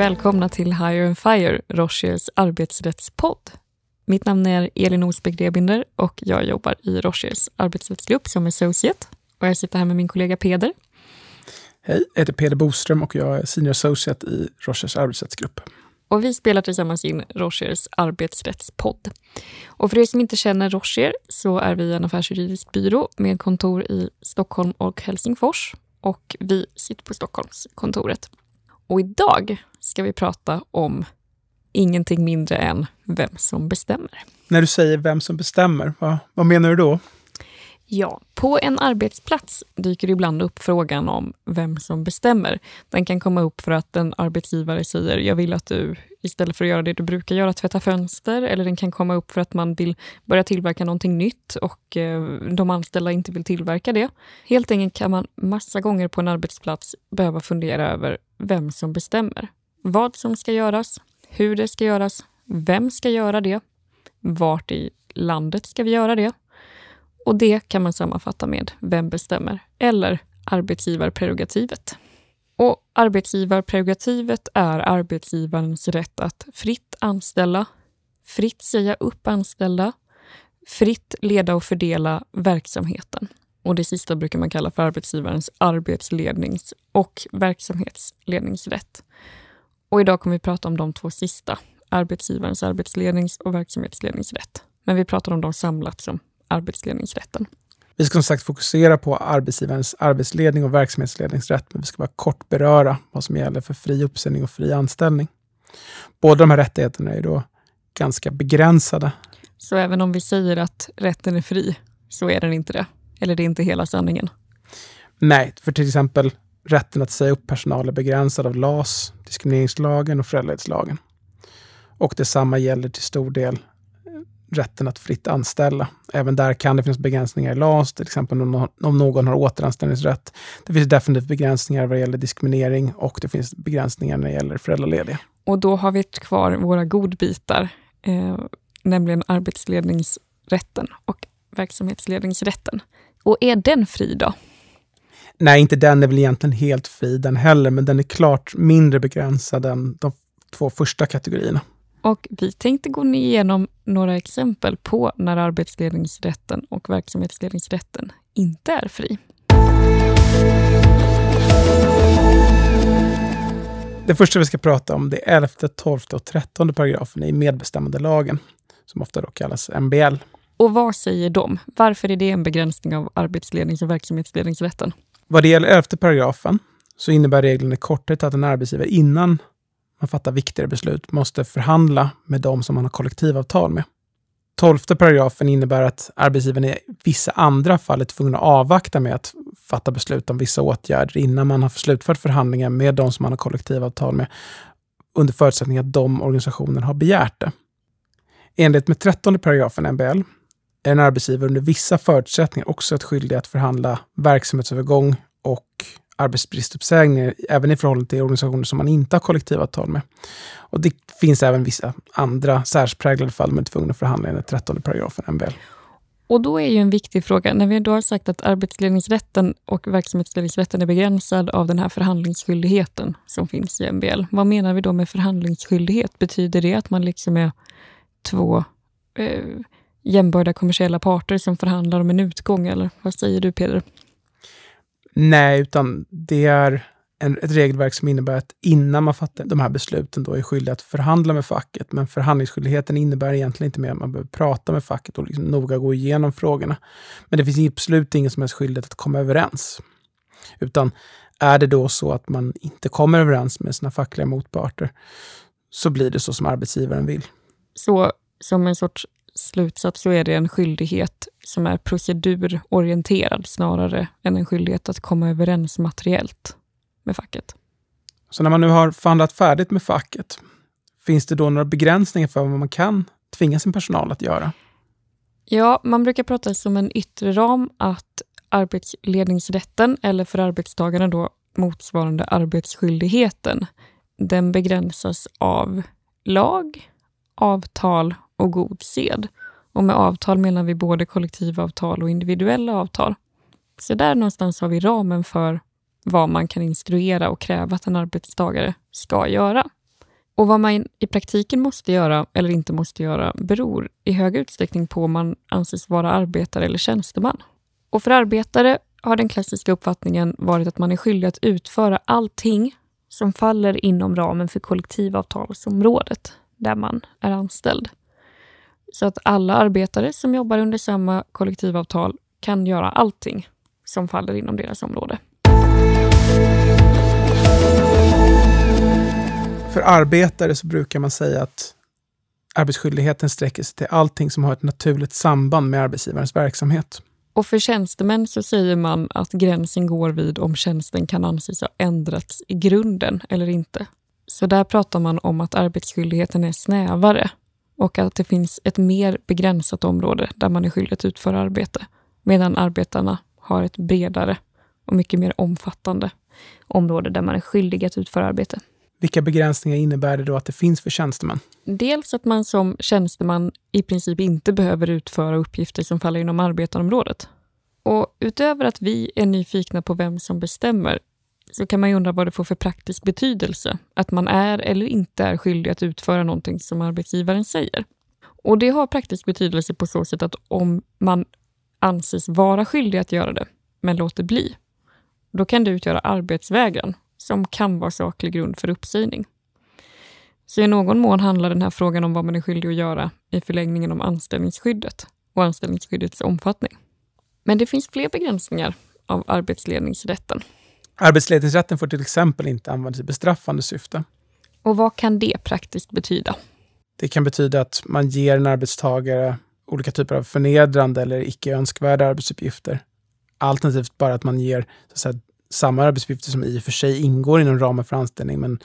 välkomna till Hire and Fire, Rochers arbetsrättspodd. Mitt namn är Elin Osbeck Debinder och jag jobbar i Rochers arbetsrättsgrupp som associate. Och jag sitter här med min kollega Peder. Hej, jag heter Peder Boström och jag är senior associate i Rochers arbetsrättsgrupp. Och vi spelar tillsammans in Rochers arbetsrättspodd. Och för er som inte känner Rocher så är vi en affärsjuridisk byrå med kontor i Stockholm och Helsingfors. Och vi sitter på Stockholmskontoret. Och idag ska vi prata om ingenting mindre än vem som bestämmer. När du säger vem som bestämmer, vad, vad menar du då? Ja, på en arbetsplats dyker det ibland upp frågan om vem som bestämmer. Den kan komma upp för att en arbetsgivare säger jag vill att du istället för att göra det du brukar göra, tvätta fönster. Eller den kan komma upp för att man vill börja tillverka någonting nytt och eh, de anställda inte vill tillverka det. Helt enkelt kan man massa gånger på en arbetsplats behöva fundera över vem som bestämmer. Vad som ska göras, hur det ska göras, vem ska göra det, vart i landet ska vi göra det? Och det kan man sammanfatta med Vem bestämmer? eller arbetsgivarprerogativet. Och arbetsgivarprerogativet är arbetsgivarens rätt att fritt anställa, fritt säga upp anställda, fritt leda och fördela verksamheten. Och Det sista brukar man kalla för arbetsgivarens arbetslednings och verksamhetsledningsrätt. Och idag kommer vi prata om de två sista, arbetsgivarens arbetslednings och verksamhetsledningsrätt. Men vi pratar om dem samlat som arbetsledningsrätten. Vi ska som sagt fokusera på arbetsgivarens arbetsledning och verksamhetsledningsrätt, men vi ska bara kort beröra vad som gäller för fri uppsägning och fri anställning. Båda de här rättigheterna är då ganska begränsade. Så även om vi säger att rätten är fri, så är den inte det? Eller det är inte hela sanningen? Nej, för till exempel rätten att säga upp personal är begränsad av LAS, diskrimineringslagen och föräldraledighetslagen. Och detsamma gäller till stor del eh, rätten att fritt anställa. Även där kan det finnas begränsningar i LAS, till exempel om någon har återanställningsrätt. Det finns definitivt begränsningar vad gäller diskriminering och det finns begränsningar när det gäller föräldralediga. Och då har vi kvar våra godbitar, eh, nämligen arbetsledningsrätten och verksamhetsledningsrätten. Och är den fri då? Nej, inte den är väl egentligen helt fri den heller, men den är klart mindre begränsad än de två första kategorierna. Och vi tänkte gå igenom några exempel på när arbetsledningsrätten och verksamhetsledningsrätten inte är fri. Det första vi ska prata om det är 11, 12 och 13 paragrafen i medbestämmandelagen, som ofta då kallas MBL. Och vad säger de? Varför är det en begränsning av arbetslednings och verksamhetsledningsrätten? Vad det gäller 11 paragrafen så innebär reglerna i korthet att en arbetsgivare innan man fattar viktigare beslut måste förhandla med de som man har kollektivavtal med. Tolfte paragrafen innebär att arbetsgivaren i vissa andra fall är tvungen att avvakta med att fatta beslut om vissa åtgärder innan man har slutfört förhandlingar med de som man har kollektivavtal med, under förutsättning att de organisationerna har begärt det. Enligt med trettonde paragrafen MBL är en arbetsgivare under vissa förutsättningar också ett skyldig att förhandla verksamhetsövergång och arbetsbristuppsägningar även i förhållande till organisationer som man inte har kollektivavtal med. Och det finns även vissa andra särpräglade fall med att förhandla enligt 13 paragrafen MBL. Och då är ju en viktig fråga, när vi då har sagt att arbetsledningsrätten och verksamhetsledningsrätten är begränsad av den här förhandlingsskyldigheten som finns i MBL. Vad menar vi då med förhandlingsskyldighet? Betyder det att man liksom är två eh, jämbördiga kommersiella parter som förhandlar om en utgång, eller vad säger du Peder? Nej, utan det är en, ett regelverk som innebär att innan man fattar de här besluten då är skyldig att förhandla med facket. Men förhandlingsskyldigheten innebär egentligen inte mer att man behöver prata med facket och liksom noga gå igenom frågorna. Men det finns absolut ingen som helst skyldighet att komma överens. Utan är det då så att man inte kommer överens med sina fackliga motparter så blir det så som arbetsgivaren vill. Så som en sorts slutsats så är det en skyldighet som är procedurorienterad snarare än en skyldighet att komma överens materiellt med facket. Så när man nu har förhandlat färdigt med facket, finns det då några begränsningar för vad man kan tvinga sin personal att göra? Ja, man brukar prata som en yttre ram att arbetsledningsrätten, eller för arbetstagarna då motsvarande arbetsskyldigheten, den begränsas av lag, avtal och god sed. Och med avtal menar vi både kollektivavtal och individuella avtal. Så där någonstans har vi ramen för vad man kan instruera och kräva att en arbetstagare ska göra. Och vad man i praktiken måste göra eller inte måste göra beror i hög utsträckning på om man anses vara arbetare eller tjänsteman. Och för arbetare har den klassiska uppfattningen varit att man är skyldig att utföra allting som faller inom ramen för kollektivavtalsområdet där man är anställd. Så att alla arbetare som jobbar under samma kollektivavtal kan göra allting som faller inom deras område. För arbetare så brukar man säga att arbetsskyldigheten sträcker sig till allting som har ett naturligt samband med arbetsgivarens verksamhet. Och för tjänstemän så säger man att gränsen går vid om tjänsten kan anses ha ändrats i grunden eller inte. Så där pratar man om att arbetsskyldigheten är snävare och att det finns ett mer begränsat område där man är skyldig att utföra arbete, medan arbetarna har ett bredare och mycket mer omfattande område där man är skyldig att utföra arbete. Vilka begränsningar innebär det då att det finns för tjänstemän? Dels att man som tjänsteman i princip inte behöver utföra uppgifter som faller inom arbetarområdet. Och utöver att vi är nyfikna på vem som bestämmer så kan man ju undra vad det får för praktisk betydelse att man är eller inte är skyldig att utföra någonting som arbetsgivaren säger. Och det har praktisk betydelse på så sätt att om man anses vara skyldig att göra det, men låter bli, då kan det utgöra arbetsvägran som kan vara saklig grund för uppsägning. Så i någon mån handlar den här frågan om vad man är skyldig att göra i förlängningen om anställningsskyddet och anställningsskyddets omfattning. Men det finns fler begränsningar av arbetsledningsrätten. Arbetsledningsrätten får till exempel inte användas i bestraffande syfte. Och vad kan det praktiskt betyda? Det kan betyda att man ger en arbetstagare olika typer av förnedrande eller icke önskvärda arbetsuppgifter. Alternativt bara att man ger så att säga, samma arbetsuppgifter som i och för sig ingår inom ramen för anställning, men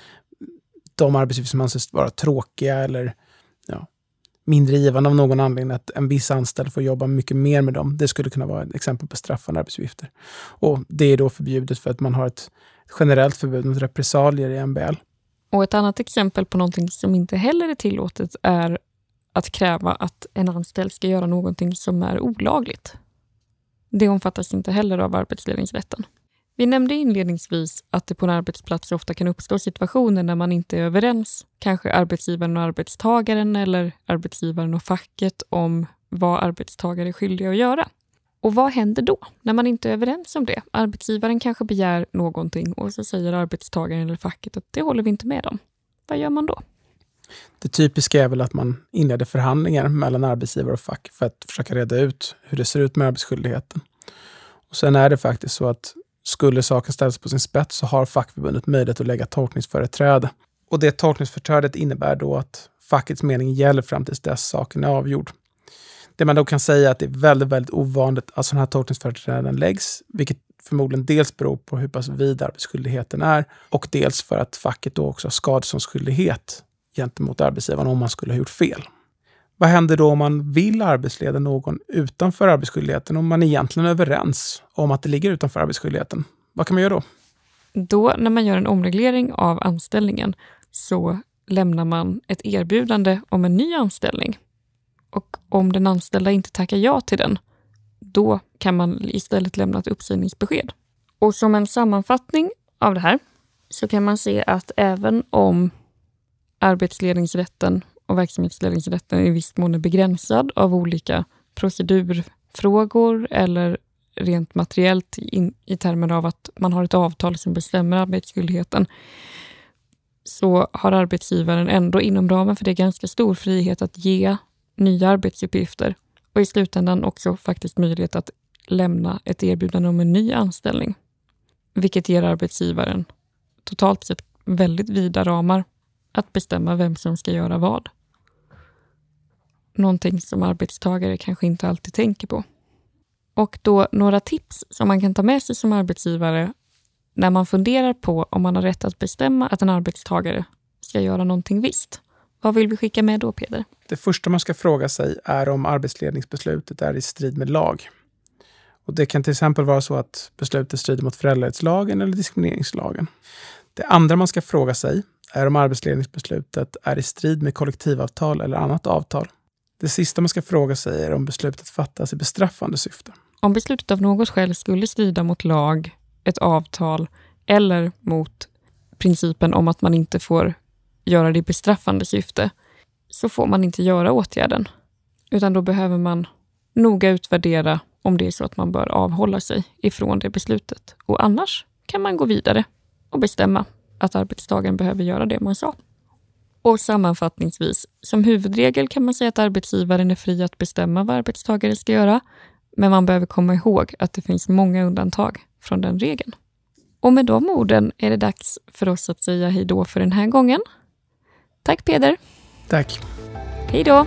de arbetsuppgifter som anses vara tråkiga eller ja, mindre givande av någon anledning, att en viss anställd får jobba mycket mer med dem. Det skulle kunna vara ett exempel på straffande arbetsuppgifter. Och det är då förbjudet för att man har ett generellt förbud mot repressalier i MBL. Och ett annat exempel på någonting som inte heller är tillåtet är att kräva att en anställd ska göra någonting som är olagligt. Det omfattas inte heller av arbetsledningsrätten. Vi nämnde inledningsvis att det på en arbetsplats ofta kan uppstå situationer när man inte är överens, kanske arbetsgivaren och arbetstagaren eller arbetsgivaren och facket om vad arbetstagare är skyldiga att göra. Och vad händer då när man inte är överens om det? Arbetsgivaren kanske begär någonting och så säger arbetstagaren eller facket att det håller vi inte med om. Vad gör man då? Det typiska är väl att man inleder förhandlingar mellan arbetsgivare och fack för att försöka reda ut hur det ser ut med arbetsskyldigheten. Och sen är det faktiskt så att skulle saken ställas på sin spets så har fackförbundet möjlighet att lägga tolkningsföreträde. Och det tolkningsföreträdet innebär då att fackets mening gäller fram tills dess saken är avgjord. Det man då kan säga är att det är väldigt, väldigt ovanligt att sådana här tolkningsföreträden läggs, vilket förmodligen dels beror på hur pass vid arbetsskyldigheten är och dels för att facket då också har skadeståndsskyldighet gentemot arbetsgivaren om man skulle ha gjort fel. Vad händer då om man vill arbetsleda någon utanför arbetsskyldigheten, om man egentligen är överens om att det ligger utanför arbetsskyldigheten? Vad kan man göra då? Då, när man gör en omreglering av anställningen, så lämnar man ett erbjudande om en ny anställning. Och om den anställda inte tackar ja till den, då kan man istället lämna ett uppsägningsbesked. Och som en sammanfattning av det här så kan man se att även om arbetsledningsrätten och verksamhetsledningsrätten i viss mån är begränsad av olika procedurfrågor eller rent materiellt in, i termer av att man har ett avtal som bestämmer arbetsskyldigheten så har arbetsgivaren ändå inom ramen för det ganska stor frihet att ge nya arbetsuppgifter och i slutändan också faktiskt möjlighet att lämna ett erbjudande om en ny anställning. Vilket ger arbetsgivaren totalt sett väldigt vida ramar att bestämma vem som ska göra vad. Någonting som arbetstagare kanske inte alltid tänker på. Och då några tips som man kan ta med sig som arbetsgivare när man funderar på om man har rätt att bestämma att en arbetstagare ska göra någonting visst. Vad vill vi skicka med då, Peder? Det första man ska fråga sig är om arbetsledningsbeslutet är i strid med lag. Och Det kan till exempel vara så att beslutet strider mot föräldrarättslagen eller diskrimineringslagen. Det andra man ska fråga sig är om arbetsledningsbeslutet är i strid med kollektivavtal eller annat avtal. Det sista man ska fråga sig är om beslutet fattas i bestraffande syfte. Om beslutet av något skäl skulle strida mot lag, ett avtal eller mot principen om att man inte får göra det i bestraffande syfte så får man inte göra åtgärden. Utan då behöver man noga utvärdera om det är så att man bör avhålla sig ifrån det beslutet. Och annars kan man gå vidare och bestämma att arbetstagaren behöver göra det man sa. Och sammanfattningsvis, som huvudregel kan man säga att arbetsgivaren är fri att bestämma vad arbetstagare ska göra, men man behöver komma ihåg att det finns många undantag från den regeln. Och med de orden är det dags för oss att säga hej då för den här gången. Tack Peder! Tack! Hej då!